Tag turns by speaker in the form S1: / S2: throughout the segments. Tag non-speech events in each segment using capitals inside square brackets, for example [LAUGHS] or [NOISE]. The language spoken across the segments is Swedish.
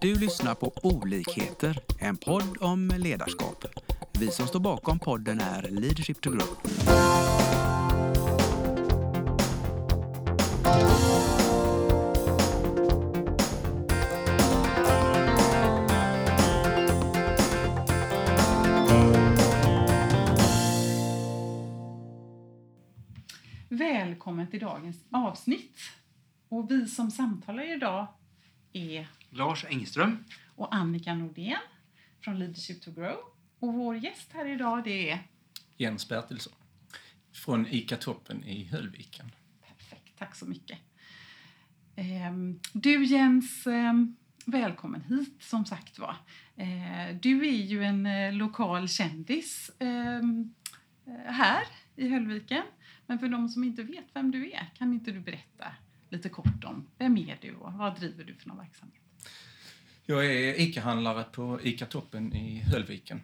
S1: Du lyssnar på Olikheter, en podd om ledarskap. Vi som står bakom podden är Leadership to Group.
S2: Välkommen till dagens avsnitt. Och vi som samtalar idag är
S3: Lars Engström.
S2: och Annika Nordén från Leadership to Grow. Och vår gäst här idag det är
S4: Jens Bertilsson från ICA Toppen i Höllviken.
S2: Perfekt, tack så mycket. Ehm, Du Jens, ehm, välkommen hit som sagt var. Eh, Du är ju en eh, lokal kändis ehm, eh, här i Höllviken. Men för de som inte vet vem du är, kan inte du berätta lite kort om vem är du och vad driver du för någon verksamhet?
S4: Jag är ICA-handlare på ICA Toppen i Höllviken.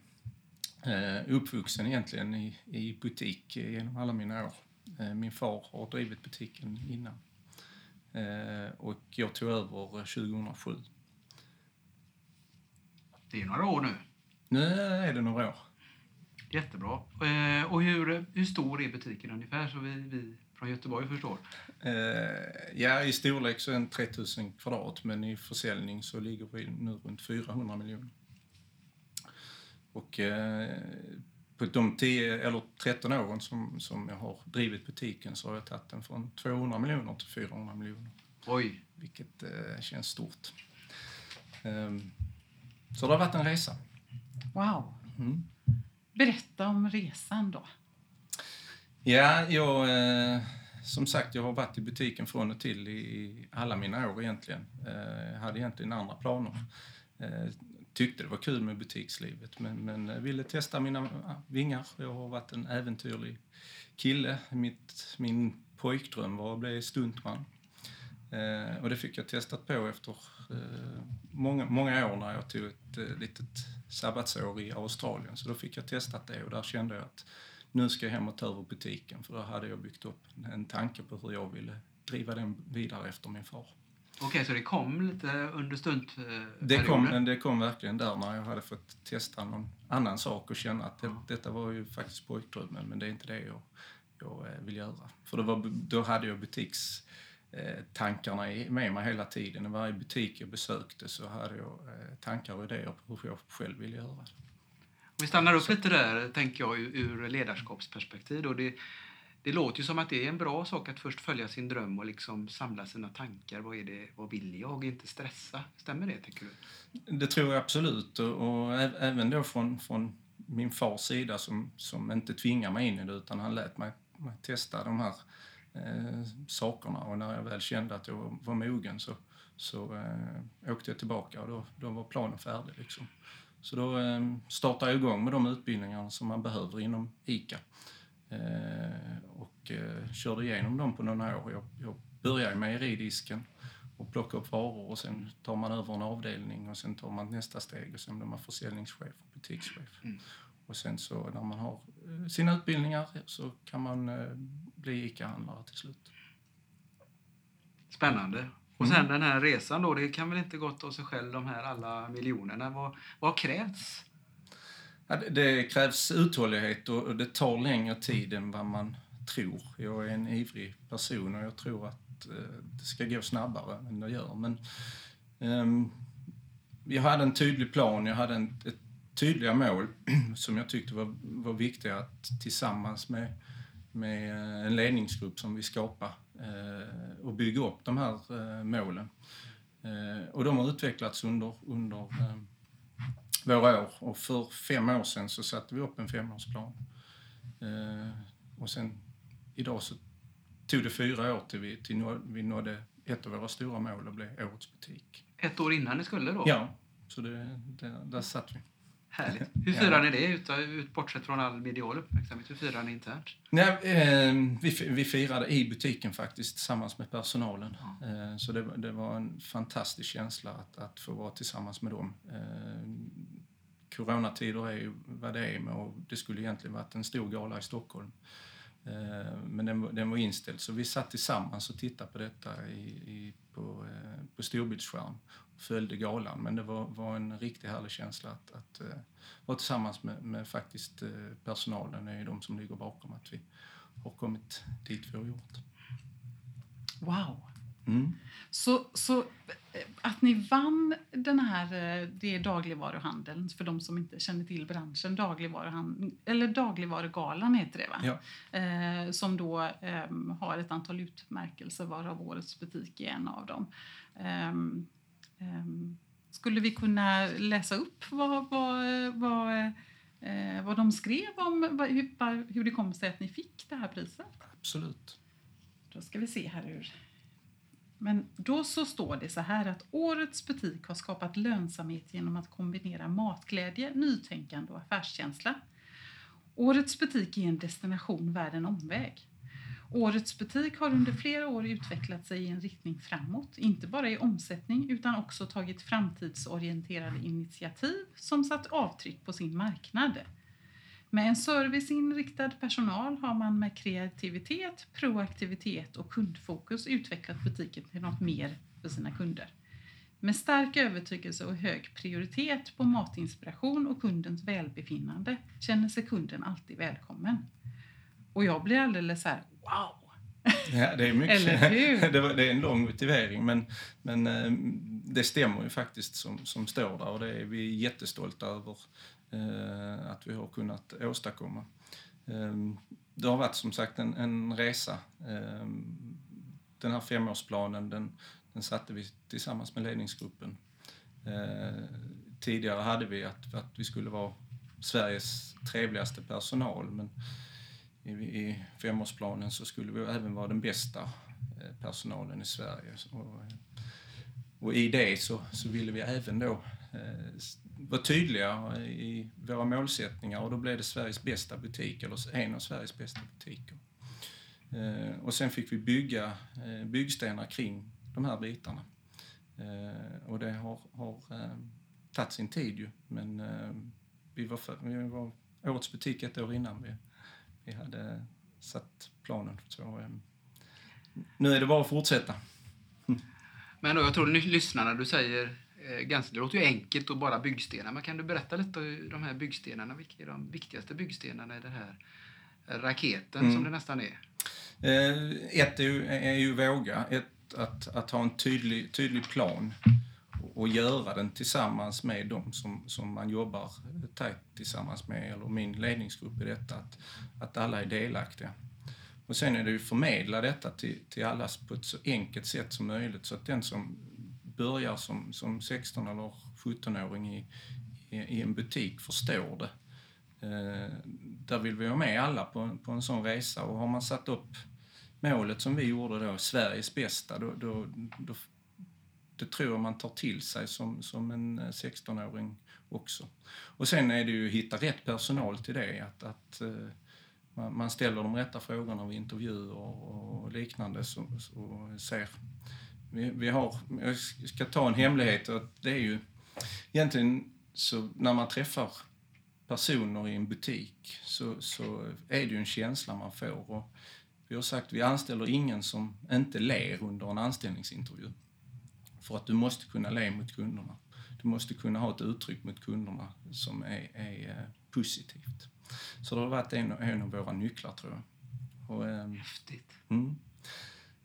S4: Eh, uppvuxen egentligen i, i butik genom alla mina år. Eh, min far har drivit butiken innan. Eh, och jag tog över 2007.
S3: Det är några år nu.
S4: Nu är det några år.
S3: Jättebra. Och hur, hur stor är butiken ungefär så vi, vi från Göteborg förstår?
S4: Eh, ja, i storlek så är den 3000 kvadrat, men i försäljning så ligger vi nu runt 400 miljoner. Och eh, på de 10, eller 13 åren som, som jag har drivit butiken så har jag tagit den från 200 miljoner till 400 miljoner,
S3: Oj,
S4: vilket eh, känns stort. Ehm, så det har varit en resa.
S2: Wow!
S4: Mm.
S2: Berätta om resan då.
S4: Ja, jag, eh, som sagt, jag har varit i butiken från och till i, alla mina år egentligen. Eh, jag hade egentligen andra planer. Eh, tyckte det var kul med butikslivet men, men eh, ville testa mina ah, vingar. Jag har varit en äventyrlig kille. Mitt, min pojkdröm var att bli stuntman. Eh, och det fick jag testat på efter eh, många, många år när jag tog ett eh, litet sabbatsår i Australien. Så då fick jag testat det och där kände jag att nu ska jag hem och ta över butiken för då hade jag byggt upp en, tanke på hur jag ville driva den vidare efter min far.
S3: okej så det kom lite under stuntperioden?
S4: Det kom, det kom verkligen där när jag hade fått testa någon annan sak och känna att det,
S3: Ja.
S4: detta var ju faktiskt pojkdrömmen men det är inte det jag, jag eh, vill göra. För det var, då hade jag butiks eh, tankarna med mig hela tiden. I varje butik jag besökte så hade jag eh, tankar och idéer på hur jag själv ville göra det.
S3: Om vi stannar upp lite där, tänker jag, ur- ledarskapsperspektiv. Då. Det, det låter ju som att det är en bra sak att först följa sin dröm och liksom samla sina tankar. Vad, är det, vad vill jag? Inte stressa. Stämmer det, tycker du?
S4: Det tror jag absolut. Och, och även då från, från min fars sida som, som inte tvingar mig in i det utan han lät mig, mig testa de här eh, sakerna. Och när jag väl kände att jag var, var mogen så, så eh, åkte jag tillbaka och då, då var planen färdig. Liksom. Så då eh, startade jag igång med de utbildningarna som man behöver inom ICA. Eh, och eh, körde igenom dem på några år. Jag, började i mejeridisken och plocka upp varor och sen tar man över en avdelning och sen tar man nästa steg och sen blir man försäljningschef och butikschef.
S3: Mm.
S4: Och sen så när man har eh, sina utbildningar så kan man bli ICA-handlare till slut.
S3: Spännande. Och sen den här resan då, det kan väl inte gått av sig själv de här alla miljonerna. Vad, vad har krävts?
S4: Ja, det, det krävs uthållighet och, det tar längre tid än vad man tror. Jag är en ivrig person och jag tror att eh, det ska gå snabbare än det gör. Men ehm, jag hade en tydlig plan, jag hade en, ett tydliga mål [CLEARS THROAT] som jag tyckte var, var viktiga att tillsammans med, med eh, en ledningsgrupp som vi skapade eh, och bygga upp de här eh, målen. Eh, och de har utvecklats under, under eh, våra år. Och för fem år sedan så satte vi upp en femårsplan. Eh, och sen idag så tog det fyra år till vi, till vi nådde ett av våra stora mål och blev årets butik.
S3: Ett år innan ni skulle då?
S4: Ja, så det, det, där satt vi.
S3: Härligt. [LAUGHS] Hur firar ni det, ut, ut, bortsett från all medial uppmärksamhet? Hur firar ni internt?
S4: Nej, eh, vi, vi firade i butiken faktiskt tillsammans med personalen.
S3: Ja.
S4: Eh, så det, var- det var en fantastisk känsla att, att få vara tillsammans med dem. Eh, coronatider är ju vad det är med och det skulle egentligen varit en stor gala i Stockholm. Eh, men den, var- den var inställd så vi satt tillsammans och tittade på detta i, i, på, eh, på storbildsskärm. Följde galan. Men det var, var en riktigt härlig känsla att, att uh, vara tillsammans med, med faktiskt uh, personalen. Det är de som ligger bakom att vi har kommit dit vi har gjort.
S2: Wow!
S4: Mm.
S2: Så, så eh, att ni vann den här, eh, det är dagligvaruhandeln, för de som inte känner till branschen, dagligvaruhandeln, eller dagligvarugalan heter det va?
S4: Ja.
S2: Eh, som då eh, har ett antal utmärkelser varav Årets butik är en av dem. Ehm, skulle vi kunna läsa upp vad, vad, vad, eh, vad de skrev om hur, hur det kom sig att ni fick det här priset?
S4: Absolut.
S2: Då ska vi se här hur men då så står det så här att årets butik har skapat lönsamhet genom att kombinera matglädje, nytänkande och affärskänsla. Årets butik är en destination värd en omväg. Årets butik har under flera år utvecklat sig i en riktning framåt, inte bara i omsättning utan också tagit framtidsorienterade initiativ som satt avtryck på sin marknad. Med en serviceinriktad personal har man med kreativitet, proaktivitet och kundfokus utvecklat butiken till något mer för sina kunder. Med stark övertygelse och hög prioritet på matinspiration och kundens välbefinnande känner sig kunden alltid välkommen. Och jag blir alldeles så här, wow!
S4: Ja, det är mycket. [LAUGHS]
S2: Eller hur? [LAUGHS]
S4: det, var, det är en lång motivering men, men eh, det stämmer ju faktiskt som, som står där och det är vi jättestolta över eh, att vi har kunnat åstadkomma. Eh, det har varit som sagt en, en resa. Eh, den här femårsplanen den, den satte vi tillsammans med ledningsgruppen. Eh, tidigare hade vi att, att vi skulle vara Sveriges trevligaste personal men i, i femårsplanen så skulle vi även vara den bästa eh, personalen i Sverige. Och, och i det så, så ville vi även då eh, vara tydliga i våra målsättningar och då blev det Sveriges bästa butik, eller en av Sveriges bästa butiker. Eh, och sen fick vi bygga eh, byggstenar kring de här bitarna. Eh, och det har, har eh, tagit sin tid ju, men eh, vi, var för, vi var årets butik ett år innan vi, vi hade satt planen. Så, nu är det bara att fortsätta.
S3: Men då, jag tror lyssnarna, du säger eh, ganska, det låter ju enkelt och bara byggstenar, men kan du berätta lite om de här byggstenarna? Vilka är de viktigaste byggstenarna i den här raketen
S4: Mm.
S3: som det nästan är?
S4: Eh, ett är ju, är ju våga, ett, att, att ha en tydlig, tydlig plan och, och göra den tillsammans med dem som, som man jobbar tajt tillsammans med, eller min ledningsgrupp i detta, att, att alla är delaktiga. Och sen är det ju förmedla detta till, till alla på ett så enkelt sätt som möjligt så att den som börjar som, som 16 eller 17-åring i, i, i en butik förstår det. Eh, där vill vi ha med alla på, en- på en sån resa och har man satt upp målet som vi gjorde då, Sveriges bästa, då, då, då det tror jag man tar till sig som, som en eh, 16-åring också. Och sen är det ju att hitta rätt personal till det, att, att eh, man, man ställer de rätta frågorna vid intervjuer och, och liknande så, så ser vi, vi har, jag ska ta en hemlighet, att det är ju egentligen så när man träffar personer i en butik så, så är det ju en känsla man får. Och vi har sagt vi anställer ingen som inte ler under en anställningsintervju. För att du måste kunna le mot kunderna. Du måste kunna ha ett uttryck mot kunderna som är, är eh, positivt. Så det har varit en, en av våra nycklar tror jag. Och, ehm,
S3: Häftigt.
S4: Mm.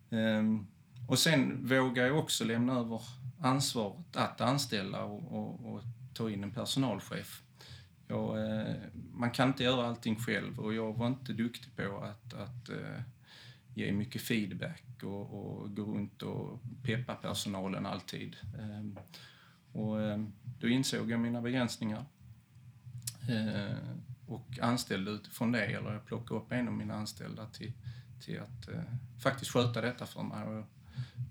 S4: Ehm, och sen vågar jag också lämna över ansvaret att anställa och, och, och ta in en personalchef. Jag, eh, man kan inte göra allting själv och jag var inte duktig på att, att eh, ge mycket feedback och, och gå runt och peppa personalen alltid. Ehm, och ehm, då insåg jag mina begränsningar eh, och anställde utifrån det, eller jag plockade upp en av mina anställda till, till att eh, faktiskt sköta detta för mig. Och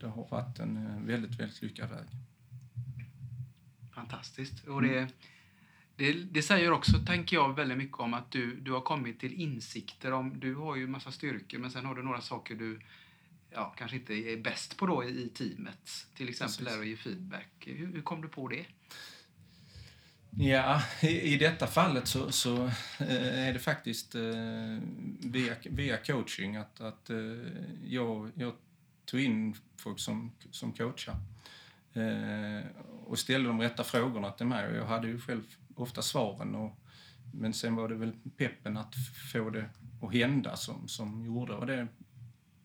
S4: det har varit en eh, väldigt, väldigt lyckad väg.
S3: Fantastiskt. Och det, det, det säger också, tänker jag, väldigt mycket om att du, du har kommit till insikter om, du har ju massa styrkor men sen har du några saker du ja, kanske inte är bäst på då i, teamet. Till exempel där att ge feedback. Hur, hur kom du på det?
S4: Ja, i, i detta fallet så, så eh, är det faktiskt eh, via, via coaching att, att eh, jag, jag tog in folk som, som coachar. och ställde de rätta frågorna till mig. Jag hade ju själv ofta svaren. Och, men sen var det väl peppen att få det att hända som, som gjorde. Och det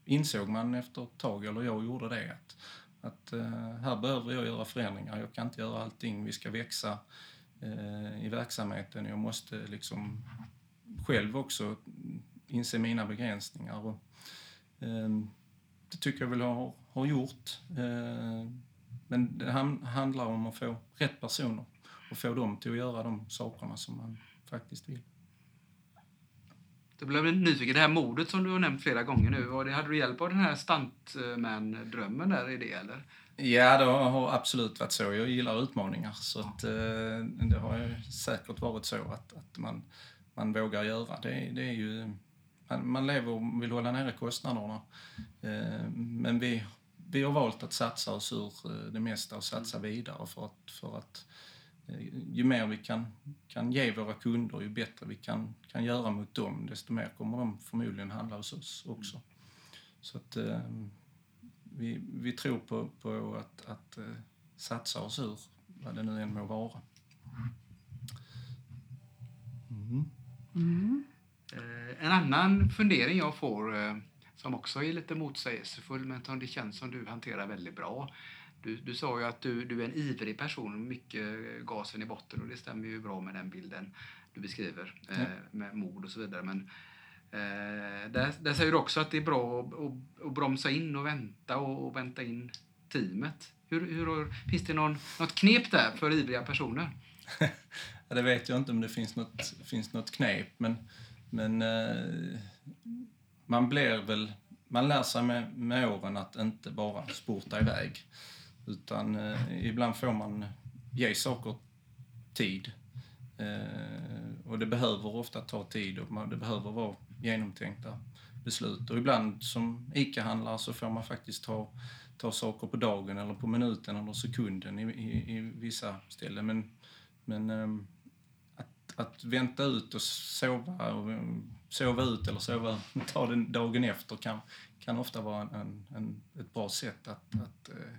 S4: insåg man efter ett tag, eller jag gjorde det, att, att eh, här behöver jag göra förändringar. Jag kan inte göra allting. Vi ska växa eh, i verksamheten. Jag måste liksom själv också inse mina begränsningar. Och, eh, det tycker jag väl jag har, har gjort. Eh, men det handlar om att få rätt personer och få dem till att göra de sakerna som man faktiskt vill.
S3: Då blev jag nyfiken. Det här mordet som du har nämnt flera gånger nu, var det, hade du hjälp av den här stuntman-drömmen där i det eller?
S4: Ja, det har absolut varit så. Jag gillar utmaningar. Så att, eh, det har säkert varit så att, att man, man vågar göra. Det, det är ju, man, man lever och vill hålla nere kostnaderna. Eh, men vi, vi har valt att satsa oss ur eh, det mesta och satsa vidare för att, för att Eh, ju mer vi kan, kan ge våra kunder, ju bättre vi kan, kan göra mot dem, desto mer kommer de förmodligen handla hos oss också. Så att eh, vi, vi tror på, på att, att eh, satsa oss ur vad det nu än må vara.
S3: Mm. Mm. Eh, en annan fundering jag får, eh, som också är lite motsägelsefull, men som det känns som du hanterar väldigt bra, du, du sa ju att du, du är en ivrig person, mycket gasen i botten och det stämmer ju bra med den bilden du beskriver eh, med mod och så vidare. Men eh, där, där säger du också att det är bra att, att, att bromsa in och vänta och, och vänta in teamet. Hur, hur, finns det någon, något knep där för ivriga personer? [LAUGHS]
S4: ja, det vet jag inte om det finns något, finns något knep, men, men eh, man blir väl man lär sig med, med åren att inte bara spurta iväg. Utan eh, ibland får man ge saker tid. Eh, och det behöver ofta ta tid och man, det behöver vara genomtänkta beslut. Och ibland som ICA-handlare så får man faktiskt ta, ta saker på dagen eller på minuten eller sekunden i, i, i vissa ställen. Men, men eh, att, att vänta ut och sova, och, ehm, sova ut eller sova, [LAUGHS] ta den dagen efter kan, kan ofta vara en, en, ett bra sätt att, att eh,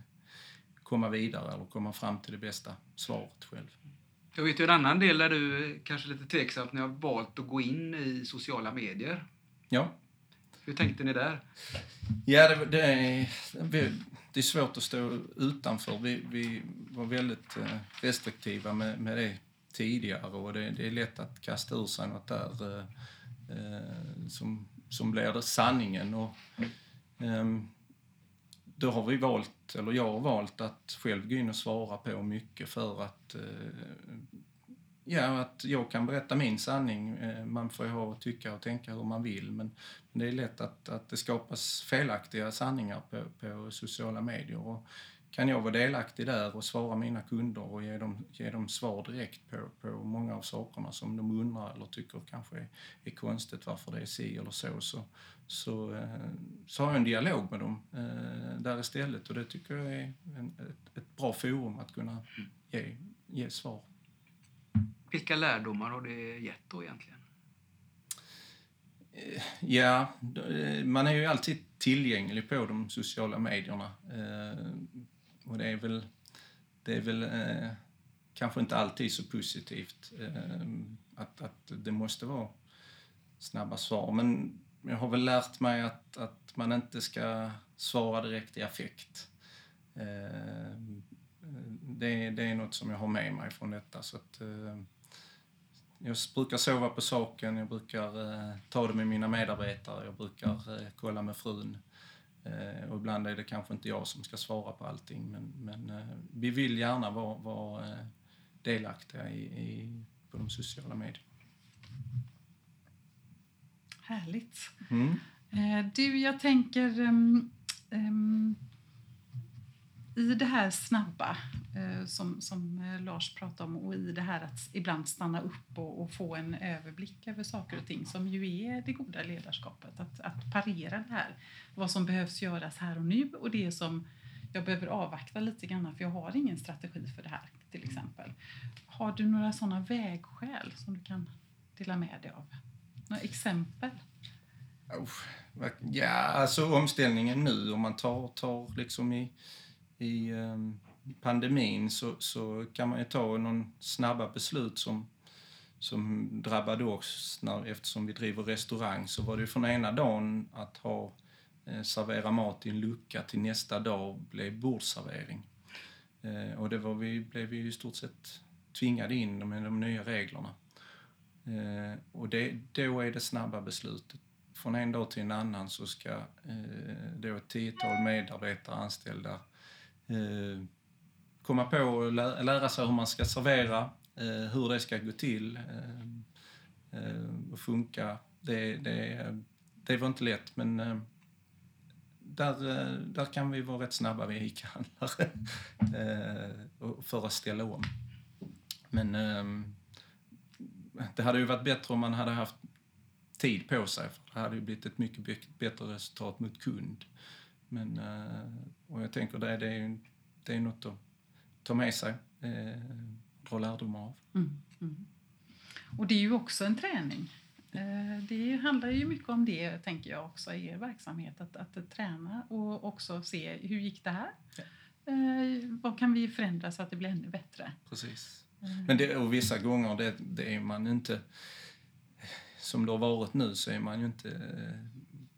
S4: komma vidare eller komma fram till det bästa svaret själv.
S3: Jag vet ju en annan del där du kanske lite tveksamt när jag valt att gå in i sociala medier.
S4: Ja.
S3: Hur tänkte ni där?
S4: Ja, det, det, är, det är svårt att stå utanför. Vi, vi var väldigt eh, restriktiva med, med det tidigare och det, det, är lätt att kasta ur sig något där eh, eh som, som blir det sanningen. Och, eh, då har vi valt, eller jag har valt att själv gå in och svara på mycket för att eh, Ja, att jag kan berätta min sanning. Eh, man får ju ha och tycka och tänka hur man vill men det är lätt att, att det skapas felaktiga sanningar på, på sociala medier. Och kan jag vara delaktig där och svara mina kunder och ge dem, ge dem svar direkt på, på många av sakerna som de undrar eller tycker kanske är, är konstigt varför det är si eller så, så, så, eh, så har jag en dialog med dem eh, där istället och det tycker jag är en, ett, ett bra forum att kunna ge, ge svar.
S3: Vilka lärdomar har det gett då egentligen?
S4: Eh, ja, man är ju alltid tillgänglig på de sociala medierna. Och det är väl, det är väl eh, kanske inte alltid så positivt eh, att, att det måste vara snabba svar. Men jag har väl lärt mig att, att man inte ska svara direkt i affekt. Eh, det, det är något som jag har med mig från detta. Så att, eh, jag brukar sova på saken, jag brukar eh, ta det med mina medarbetare, jag brukar eh, kolla med frun. Eh, och ibland är det kanske inte jag som ska svara på allting men, men eh, vi vill gärna vara, vara eh, delaktiga i, i, på de sociala medierna.
S2: Härligt. Mm. Du, jag tänker um, um, i det här snabba eh, som, som eh, Lars pratade om och i det här att ibland stanna upp och, och, få en överblick över saker och ting som ju är det goda ledarskapet. Att, att parera det här, vad som behövs göras här och nu och det som jag behöver avvakta lite grann för jag har ingen strategi för det här till exempel. Har du några sådana vägskäl som du kan dela med dig av? Några exempel?
S4: Ja, alltså omställningen nu om man tar, tar liksom i i, ehm, pandemin så, så kan man ju ta någon snabba beslut som, som drabbade oss när, eftersom vi driver restaurang så var det från ena dagen att ha eh, servera mat i en lucka till nästa dag blev bordsservering. Eh, och det var vi, blev vi i stort sett tvingade in med de nya reglerna. Eh, och det, då är det snabba beslutet. Från en dag till en annan så ska eh, då ett tiotal medarbetare anställda eh, Eh, komma på och lä lära sig hur man ska servera, eh, hur det ska gå till eh, eh, och funka. Det, det, det var inte lätt men eh, där, eh, där kan vi vara rätt snabba vi ICA-handlare [LAUGHS] för att ställa om. Men det hade ju varit bättre om man hade haft tid på sig. För det hade ju blivit ett mycket bättre resultat mot kund. Men, eh, och jag tänker det, det är, det är något att ta med sig, eh, dra lärdomar av. Mm, mm.
S2: Och det är ju också en träning. Eh, det handlar ju mycket om det, tänker jag också, i er verksamhet. Att, att träna och också se hur gick det här? Ja. Vad kan vi förändra så att det blir ännu bättre?
S4: Precis. Men det, och vissa gånger det, det är man inte... Som det har varit nu så är man ju inte,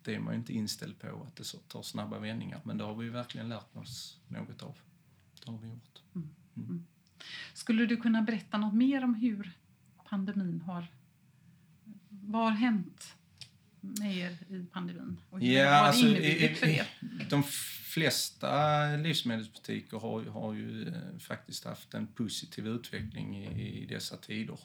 S4: det är man inte inställd på att det tar snabba vändningar. Men det har vi verkligen lärt oss något av. Det har vi gjort. Mm.
S2: Mm. mm. Skulle du kunna berätta något mer om hur pandemin har... Vad har hänt med er i pandemin? Och hur ja, har alltså, det för er?
S4: De flesta livsmedelsbutiker har, har ju eh, faktiskt haft en positiv utveckling i, i dessa tider.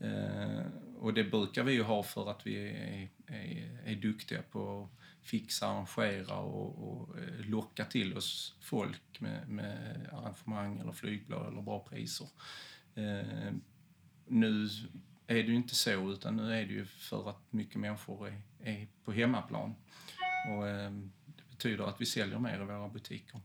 S4: Eh, och det brukar vi ju ha för att vi är, är, är duktiga på att fixa, arrangera och, och eh, locka till oss folk med, med arrangemang eller flygblad eller bra priser. Eh, nu är det ju inte så, utan nu är det ju för att mycket människor är, är på hemmaplan. Och, det betyder att vi säljer mer i våra butiker.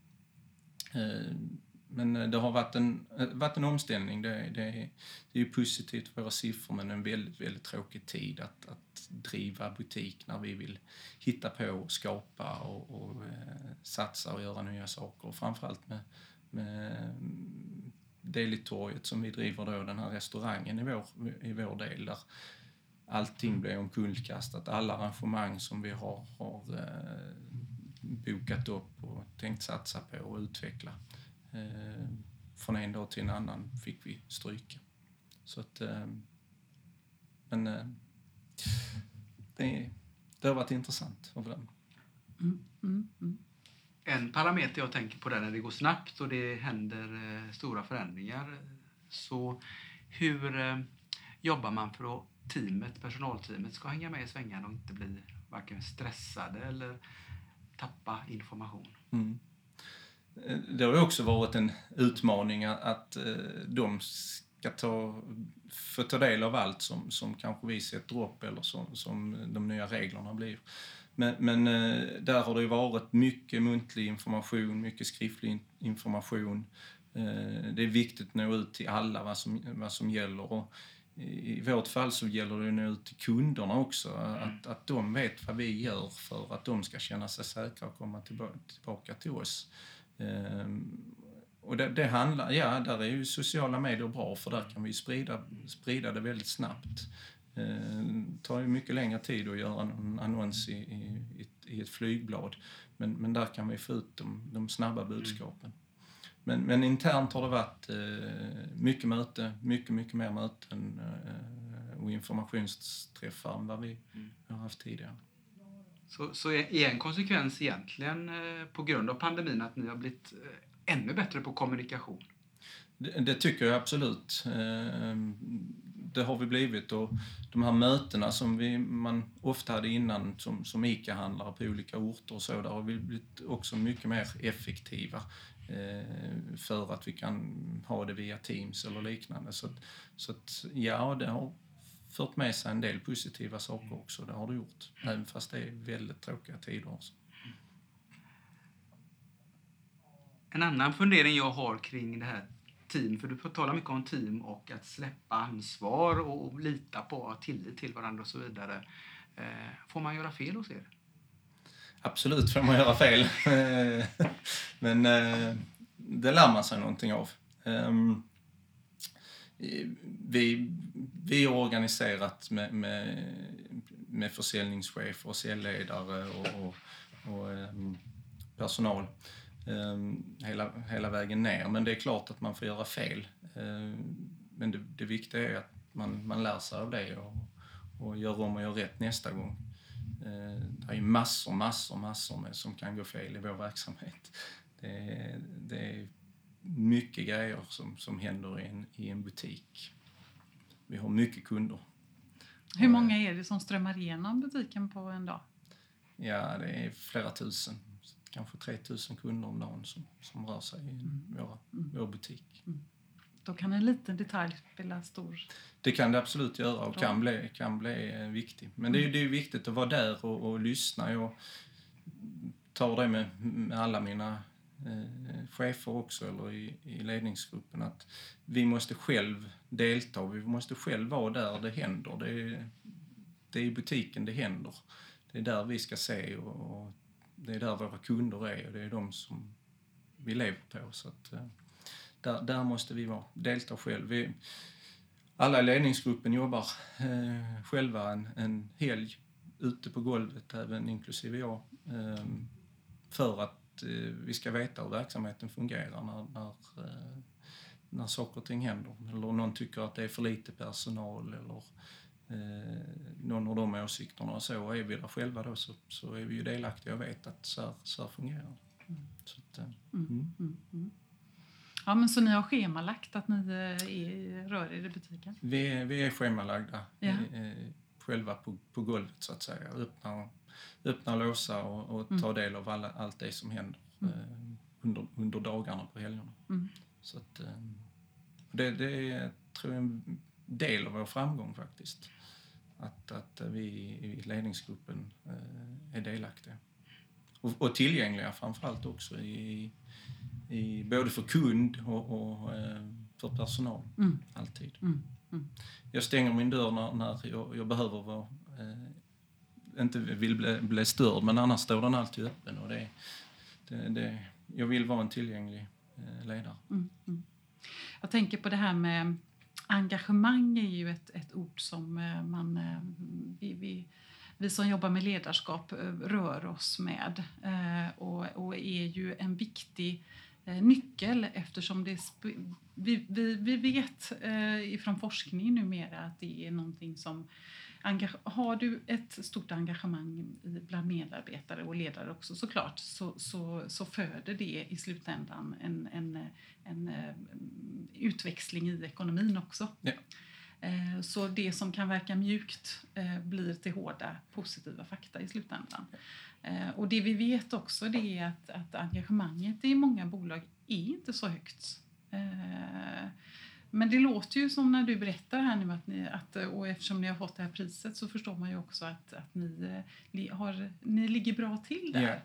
S4: Men eh, det har varit en, eh, varit en omställning. Det, det, det är ju positivt för våra siffror men en väldigt, väldigt tråkig tid att, att driva butik när vi vill hitta på, och skapa och, och eh, satsa och göra nya saker. Och framförallt med, med mm, Delitorget som vi driver då, den här restaurangen i vår, i vår del där allting blir omkullkastat. Alla arrangemang som vi har, har eh, bokat upp och tänkt satsa på och utveckla. Eh, från en dag till en annan fick vi stryka. Så att, eh, men eh, det, det har varit intressant att bedöma. Mm,
S3: mm, mm. En parameter jag tänker på där när det går snabbt och det händer eh, stora förändringar. Så hur eh, jobbar man för att teamet, personalteamet ska hänga med i svängarna och inte bli varken stressade eller tappa information.
S4: Eh, det har ju också varit en utmaning att eh, de ska ta, få ta del av allt som, som kanske vi sätter upp eller som, som de nya reglerna blir. Men, men eh, där har det ju varit mycket muntlig information, mycket skriftlig information. Det är viktigt att nå ut till alla vad som, vad som gäller. Och i vårt fall så gäller det att nå ut till kunderna också. Mm. Att, att de vet vad vi gör för att de ska känna sig säkra och komma tillbaka till oss. Ehm, och det, det, handlar, ja, där är ju sociala medier bra för där kan vi sprida, sprida det väldigt snabbt. Ehm, det tar ju mycket längre tid att göra en annons i, i, i ett flygblad. Men, men där kan vi få ut de, de snabba budskapen. Men, men internt har det varit eh, mycket möte, mycket, mycket mer möten eh, och informationsträffar än vad vi mm. har haft tidigare.
S3: Så, så är en konsekvens egentligen eh, på grund av pandemin att ni har blivit eh, ännu bättre på kommunikation?
S4: Det, det, tycker jag absolut. Eh, det har vi blivit och de här mötena som vi, man ofta hade innan som, som ICA-handlare på olika orter och så, där har vi blivit också mycket mer effektiva. För att vi kan ha det via Teams eller liknande. Så, så att, ja, det har fört med sig en del positiva saker också, det har det gjort. Även fast det är väldigt tråkiga tider också.
S3: En annan fundering jag har kring det här team, för du talar mycket om team och att släppa ansvar och lita på och ha tillit till varandra och så vidare. Eh, får man göra fel hos er?
S4: Absolut får man göra fel. [LAUGHS] Men eh, det lär man sig någonting av. Um, vi, vi är organiserat med, med, med försäljningschefer och säljledare och, och, och ehm, personal ehm, hela, hela vägen ner. Men det är klart att man får göra fel. Ehm, men det, det viktiga är att man, man lär sig av det och, och gör om och gör rätt nästa gång. det är massor, massor, massor med som kan gå fel i vår verksamhet. Det, det är mycket grejer som, som händer i en, i en butik. Vi har mycket kunder.
S2: Hur många är det som strömmar igenom butiken på en dag?
S4: Ja, det är flera tusen. Kanske 3000 kunder om dagen som, som rör sig i mm. våra, mm. vår butik. Mm.
S2: Då kan en liten detalj spela stor
S4: Det kan det absolut göra och kan bli, kan bli eh, viktig. Men det är, det är viktigt att vara där och, och lyssna. Jag tar det med, med alla mina eh, Eh, eh, chefer också, eller i, i ledningsgruppen, att vi måste själv delta. Vi måste själv vara där det händer. Det är, det är i butiken det händer. Det är där vi ska se och, och det är där våra kunder är och det är de som vi lever på. Så att, eh, där, där måste vi vara, delta själv. Vi, alla i ledningsgruppen jobbar eh, själva en, en helg ute på golvet, även inklusive jag, eh, för att att eh, vi ska veta hur verksamheten fungerar när, när, eh, när saker och ting händer. Eller någon tycker att det är för lite personal eller eh, någon av de åsikterna. Och så är vi där själva då så, så är vi ju delaktiga och vet att så här, så här fungerar mm. så att,
S2: mm. Mm, mm, mm. Ja, men så ni har schemalagt att ni är, rör er i butiken?
S4: Vi, vi är schemalagda ja. själva på, på golvet så att säga. Öppnar öppna låsa och, och ta mm. del av alla, allt det som händer mm. eh, under, under dagarna på helgerna. Mm. Så att, eh, det, det är, tror jag, en del av vår framgång faktiskt. Att, att vi i ledningsgruppen eh, är delaktiga. Och, och tillgängliga framförallt också i, i, både för kund och, och för personal. Mm. Alltid. Mm. Mm. Jag stänger min dörr när, när jag, jag behöver vara inte vill bli, bli störd, men annars står den alltid öppen. Och det, det, det jag vill vara en tillgänglig eh, ledare. Mm, mm.
S2: Jag tänker på det här med engagemang är ju ett, ett ord som eh, man, eh, vi, vi, vi som jobbar med ledarskap rör oss med och, och är ju en viktig nyckel eftersom det, vi, vi, vi vet ifrån forskning numera att det är någonting som har du ett stort engagemang bland medarbetare och ledare också såklart så, så, så föder det i slutändan en, en, en, en utväxling i ekonomin också. Ja. Eh, så det som kan verka mjukt eh, blir till hårda positiva fakta i slutändan. Eh, och det vi vet också det är att, att engagemanget i många bolag är inte så högt. Men det låter ju som när du berättar här nu att ni, att, och eftersom ni har fått det här priset så förstår man ju också att, att ni, har, ni ligger bra till där. Ja.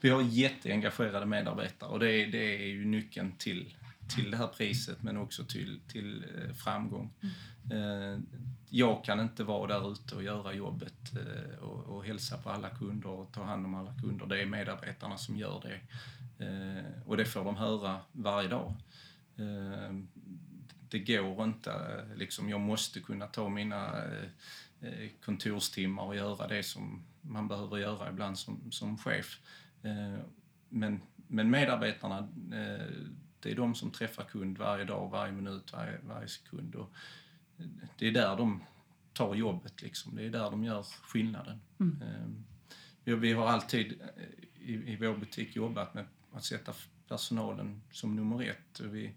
S4: Vi har jätteengagerade medarbetare och det är, det är ju nyckeln till, till det här priset men också till, till eh, framgång. Mm. Eh, jag kan inte vara där ute och göra jobbet eh, och, och hälsa på alla kunder och ta hand om alla kunder. Det är medarbetarna som gör det. Och det får de höra varje dag det går inte. Liksom, jag måste kunna ta mina eh, eh, kontorstimmar och göra det som man behöver göra ibland som, som chef. Eh, men, men medarbetarna, det är de som träffar kund varje dag, varje minut, varje, varje sekund. Och det är där de tar jobbet, liksom. det är där de gör skillnaden. Mm. Vi har alltid i, i vår butik jobbat med att sätta personalen som nummer ett. Vi,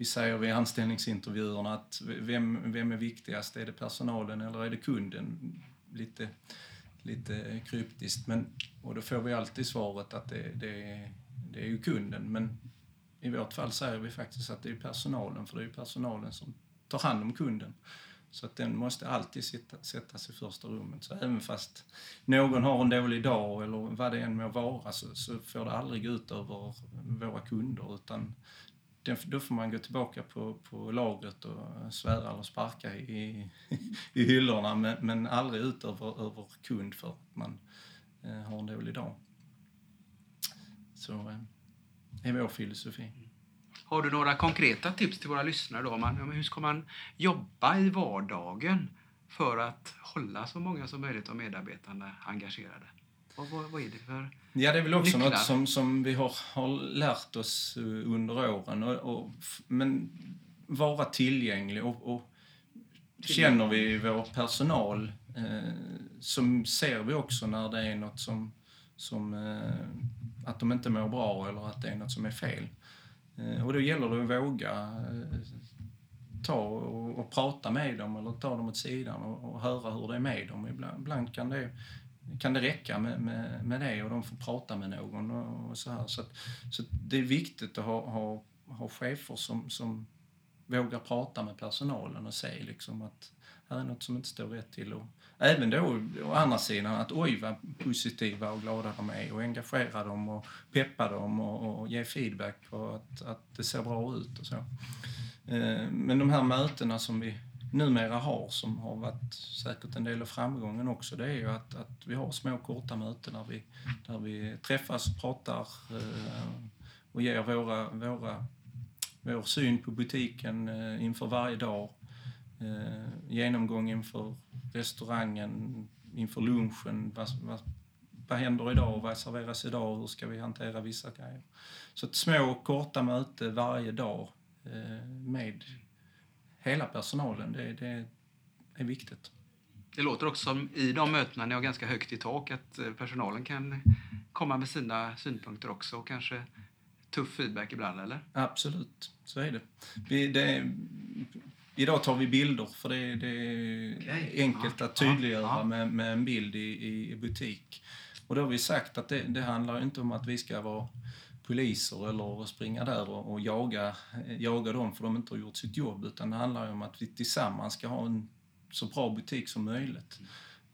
S4: vi säger vid anställningsintervjuerna att vem, vem är viktigast? Är det personalen eller är det kunden? Lite, lite kryptiskt. Men, och då får vi alltid svaret att det, det, det är ju kunden. Men i vårt fall säger vi faktiskt att det är personalen, för det är personalen som tar hand om kunden. Så att den måste alltid sitta, sättas i första rummet. Så även fast någon har en dålig dag eller vad det än må vara så, så får det aldrig gå ut över våra kunder utan då får man gå tillbaka på, på lagret och svära eller sparka i, i hyllorna men, men aldrig ut över, över kund för att man eh, har en dålig dag. Så eh, är vår filosofi.
S3: Har du några konkreta tips till våra lyssnare då? Man, ja, hur ska man jobba i vardagen för att hålla så många som möjligt av medarbetarna engagerade? Vad, vad, vad är det för
S4: Ja, det är väl också
S3: nycklar?
S4: något som, som vi har, har lärt oss eh, under åren. Och, och, men vara tillgänglig och, och känner vi vår personal eh, så ser vi också när det är något som, som eh, att de inte mår bra eller att det är något som är fel. Eh, och då gäller det att våga eh, ta och, och prata med dem eller ta dem åt sidan och, och höra hur det är med dem. Ibland, ibland kan det kan det räcka med, med, med det och de får prata med någon och, och så här. Så, att, så att det är viktigt att ha, ha, ha chefer som, som vågar prata med personalen och säga liksom att här är något som inte står rätt till. Och även då å andra sidan att oj vad positiva och glada de är och engagera dem och peppa dem och, och ge feedback på att, att det ser bra ut och så. Eh, men de här mötena som vi numera har, som har varit säkert en del av framgången också, det är ju att, att vi har små korta möten där vi, där vi träffas pratar eh, och ger våra, våra, vår syn på butiken eh, inför varje dag. Eh, Genomgång inför restaurangen, inför lunchen. Vad, vad, vad händer idag? Vad serveras idag? Hur ska vi hantera vissa grejer? Så ett små korta möte varje dag eh, med hela personalen, det, det är viktigt.
S3: Det låter också som i de mötena ni har ganska högt i tak att eh, personalen kan komma med sina synpunkter också och kanske tuff feedback ibland, eller?
S4: Absolut, så är det. Vi, det idag tar vi bilder för det, det är
S3: Okej.
S4: enkelt
S3: Ja,
S4: att tydliggöra
S3: ja, ja.
S4: Med, med en bild i, i butik. Och då har vi sagt att det, det handlar inte om att vi ska vara poliser eller springa där och, och jaga, jaga dem för de inte har gjort sitt jobb utan det handlar ju om att vi tillsammans ska ha en så bra butik som möjligt.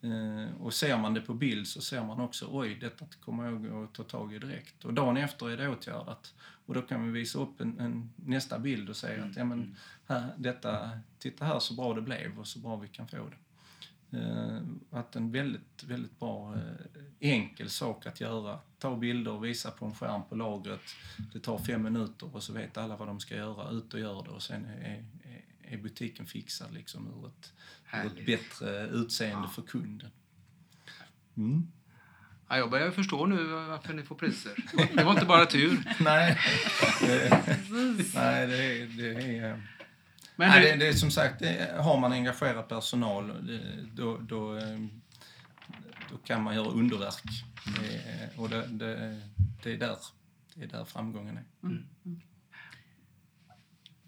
S4: Eh, och ser man det på bild så ser man också oj, detta kommer jag att ta tag i direkt. Och dagen efter är det åtgärdat. Och då kan vi visa upp en, en nästa bild och säga att ja, men, här, detta, titta här så bra det blev och så bra vi kan få det. Eh, att en väldigt, väldigt bra, eh, enkel sak att göra. Ta bilder och visa på en skärm på lagret. Det tar fem minuter och så vet alla vad de ska göra. Ut och gör det och sen är, är, är butiken fixad liksom ur ett, ur ett bättre utseende för kunden. Mm.
S3: Ja, jag börjar förstå nu varför ni får priser. [LAUGHS] Det var inte bara tur.
S4: Nej, [LAUGHS] nej det, är- det är...
S3: Men
S4: nej, det, det är som sagt, det, har man engagerad personal då, då, eh, då kan man göra underverk. Det, är- och det, det, det, är där, det är där framgången är.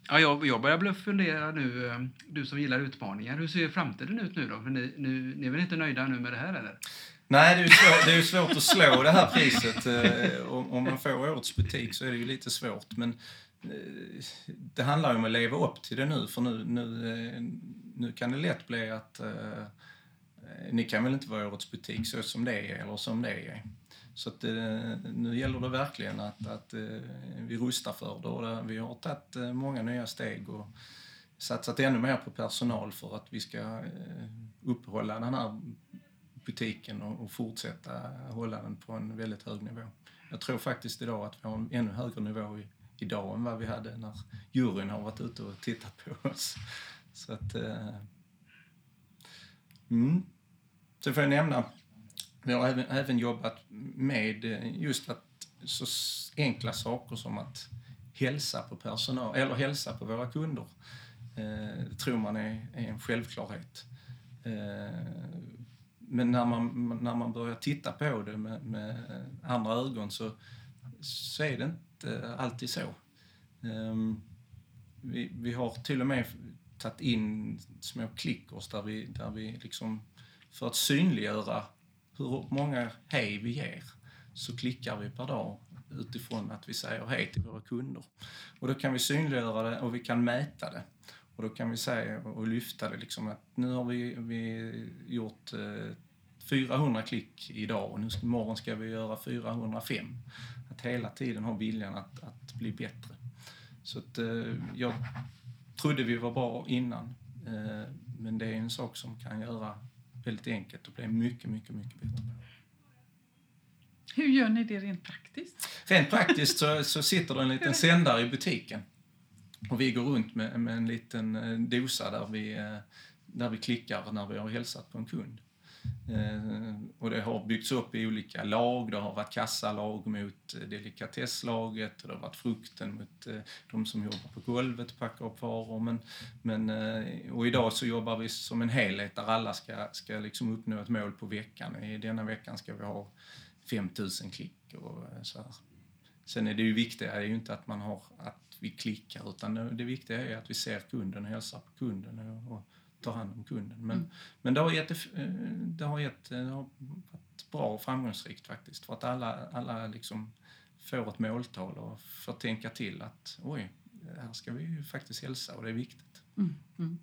S3: ja, jag, jag börjar bli fundera nu, eh, du som gillar utmaningar, hur ser framtiden ut nu då? För ni, nu, ni är väl inte nöjda nu med det här eller?
S4: Nej, det är ju svårt, det är ju svårt att slå det här priset. Eh, om, om man får årets butik så är det ju lite svårt. Men eh, det handlar ju om att leva upp till det nu. För nu, nu, nu kan det lätt bli att Eh, ni kan väl inte vara årets butik så som det är eller som det är. Så att, eh, nu gäller det verkligen att, att eh, vi rustar för det. Och vi har tagit många nya steg och satsat ännu mer på personal för att vi ska uppehålla den här butiken och, fortsätta hålla den på en väldigt hög nivå. Jag tror faktiskt idag att vi har en ännu högre nivå i, idag än vad vi hade när juryn har varit ute och tittat på oss. Så att... Mm. Sen får jag nämna, vi har även, även jobbat med eh, just att så enkla saker som att hälsa på personal, eller hälsa på våra kunder. Eh, det tror man är, är en självklarhet. Eh, men när man, när man börjar titta på det med, med andra ögon så, så är det inte alltid så. Eh, vi, vi har till och med tagit in små klickers där vi, där vi liksom, för att synliggöra hur många hej vi ger, så klickar vi per dag utifrån att vi säger hej till våra kunder. Och då kan vi synliggöra det och vi kan mäta det. Och då kan vi säga och lyfta det liksom att nu har vi, vi gjort eh, 400 klick idag och nu, imorgon ska vi göra 405. Att hela tiden ha viljan att, att bli bättre. Så att, eh, jag trodde vi var bra innan. Eh, men det är en sak som kan göra väldigt enkelt och bli mycket, mycket, mycket bättre.
S2: Hur gör ni det rent praktiskt?
S4: Rent praktiskt så, [LAUGHS] så sitter det en liten sändare i butiken. Och vi går runt med, med en liten eh, dosa där vi, eh, där vi klickar när vi har hälsat på en kund. Eh, och det har byggts upp i olika lag. Det har varit kassalag mot eh, delikatesslaget och det har varit frukten mot eh, de som jobbar på golvet och packar upp varor. Men, men, eh, och idag så jobbar vi som en helhet där alla ska, ska liksom uppnå ett mål på veckan. I denna veckan ska vi ha 5000 klick och eh, så här. Sen är det ju viktiga är ju inte att man har att vi klickar utan det, det viktiga är att vi ser kunden och hälsar på kunden och, och tar hand om kunden. Men,
S2: Mm.
S4: men det har, gett, eh, det, har gett, det har varit bra och framgångsrikt faktiskt för att alla, alla liksom får ett måltal och får tänka till att oj, här ska vi ju faktiskt hälsa och det är viktigt.
S2: Mm. Mm.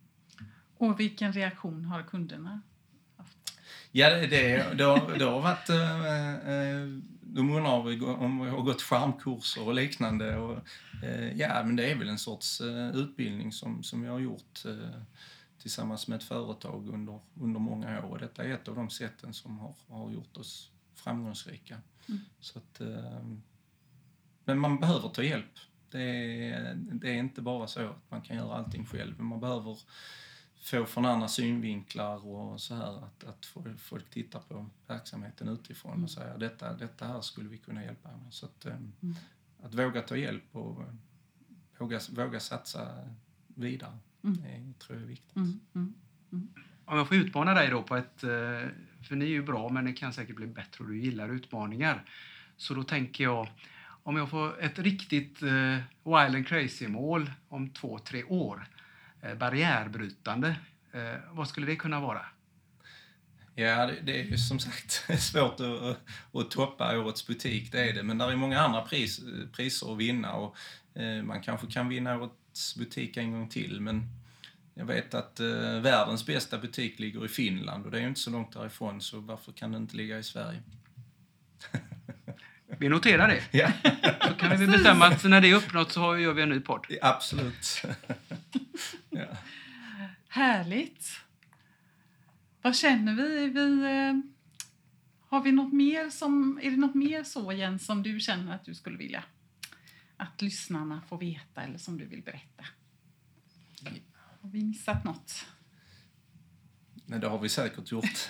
S2: Och vilken reaktion har kunderna haft?
S4: Ja, det, det, det, har, det har varit... Eh, eh, de undrar om vi har gått charmkurser och liknande. Och, eh, ja, men det är väl en sorts eh, utbildning som, som vi har gjort eh, tillsammans med ett företag under, under många år. Och detta är ett av de sätten som har, har gjort oss framgångsrika.
S2: Mm.
S4: Så att, eh, men man behöver ta hjälp. Det är, det är inte bara så att man kan göra allting själv. Man behöver få från andra synvinklar och så här att, att få- folk tittar på verksamheten utifrån
S2: Mm.
S4: och säger detta, detta här skulle vi kunna hjälpa med. Så att, eh,
S2: Mm.
S4: att våga ta hjälp och våga, våga satsa vidare,
S2: Mm.
S4: Det tror jag är viktigt.
S2: Mm. Mm.
S3: Om jag får utmana dig då på ett... eh, För ni är ju bra, men det kan säkert bli bättre och du gillar utmaningar. Så då tänker jag, om jag får ett riktigt eh, wild and crazy-mål om två, tre år, eh, barriärbrytande, eh, vad skulle det kunna vara?
S4: Ja, det, det är ju som sagt [LAUGHS] svårt att, att, toppa årets butik, det är det. Men det är många andra pris, priser att vinna och eh, man kanske kan vinna butik en gång till. Men jag vet att eh, världens bästa butik ligger i Finland och det är ju inte så långt därifrån så varför kan den inte ligga i Sverige? [LAUGHS]
S3: Vi noterar det.
S4: Ja,
S3: Så kan vi bestämma att när det är uppnått så gör vi en ny podd.
S4: absolut. [LAUGHS] ja.
S2: Härligt! Vad känner vi? vi eh, har vi något mer som, är det något mer så Jens som du känner att du skulle vilja att lyssnarna får veta eller som du vill berätta? Har vi missat något?
S4: Nej, det har vi säkert gjort. [LAUGHS]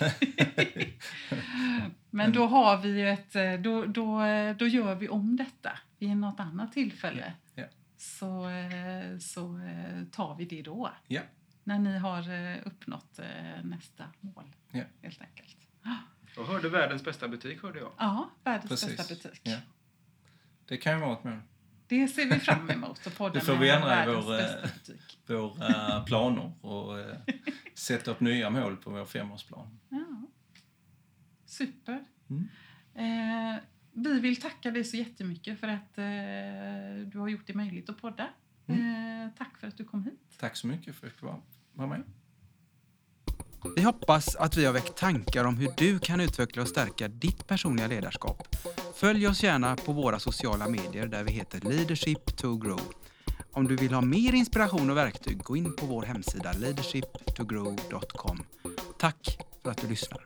S2: Men då har vi ett, eh, då, då, eh, då gör vi om detta vid något annat tillfälle.
S4: Ja, ja.
S2: Så, eh, så tar vi det då.
S4: ja.
S2: När ni har uppnått nästa mål.
S4: Ja.
S2: Helt enkelt.
S3: Jag hörde världens bästa butik, hörde jag.
S2: Ja, världens
S4: Precis.
S2: bästa butik.
S4: Ja. Det kan ju vara ett mål.
S2: Det ser vi fram emot att podda
S4: Det får vi ändra i vår, eh. Våra planer och eh, sätta upp nya mål på vår femårsplan.
S2: Ja. Super.
S4: Mm.
S2: Eh, vi vill tacka dig så jättemycket för att eh, du har gjort det möjligt att podda.
S4: Mm.
S2: Eh, tack för att du kom hit.
S4: Tack så mycket för att vara- vara med.
S1: Vi hoppas att vi har väckt tankar om hur du kan utveckla och stärka ditt personliga ledarskap. Följ oss gärna på våra sociala medier där vi heter Leadership to Grow. Om du vill ha mer inspiration och verktyg, gå in på vår hemsida leadershiptogrow.com. Tack för att du lyssnar.